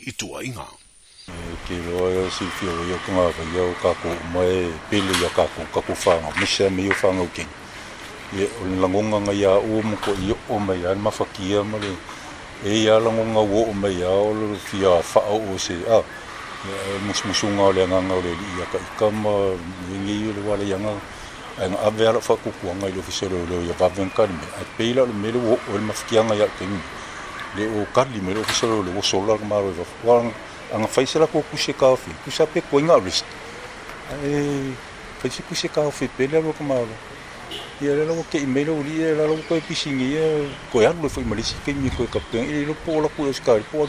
i tua inga. Ke roa e si fio i oku ngā rei au kako mai pele i a kako kako whanga, mese me i o whanga uken. E o ni langonga ngai a o muko i o mai an mawhaki a e i a langonga o o mai a o lor fi a whao o se a, e, musmusunga o le anganga o le i a ka ikama, i ngi i le wale ianga, e ngā avea la whakukuanga i lo fisero o leo i a vavenkani me, a pele o le mele o o le mawhaki ngai a kengi le o kali me lo fisa lo le wo solar ma lo va fuang anga faisa la ko kuse ka ofi kusa pe ko inga risk e faisa kuse ka ofi pe le lo ma lo ia le lo ke i me lo li e la lo ko e pisingi e ko ya lo fo i malisi ke mi ko e kapten e lo po la ku e skar po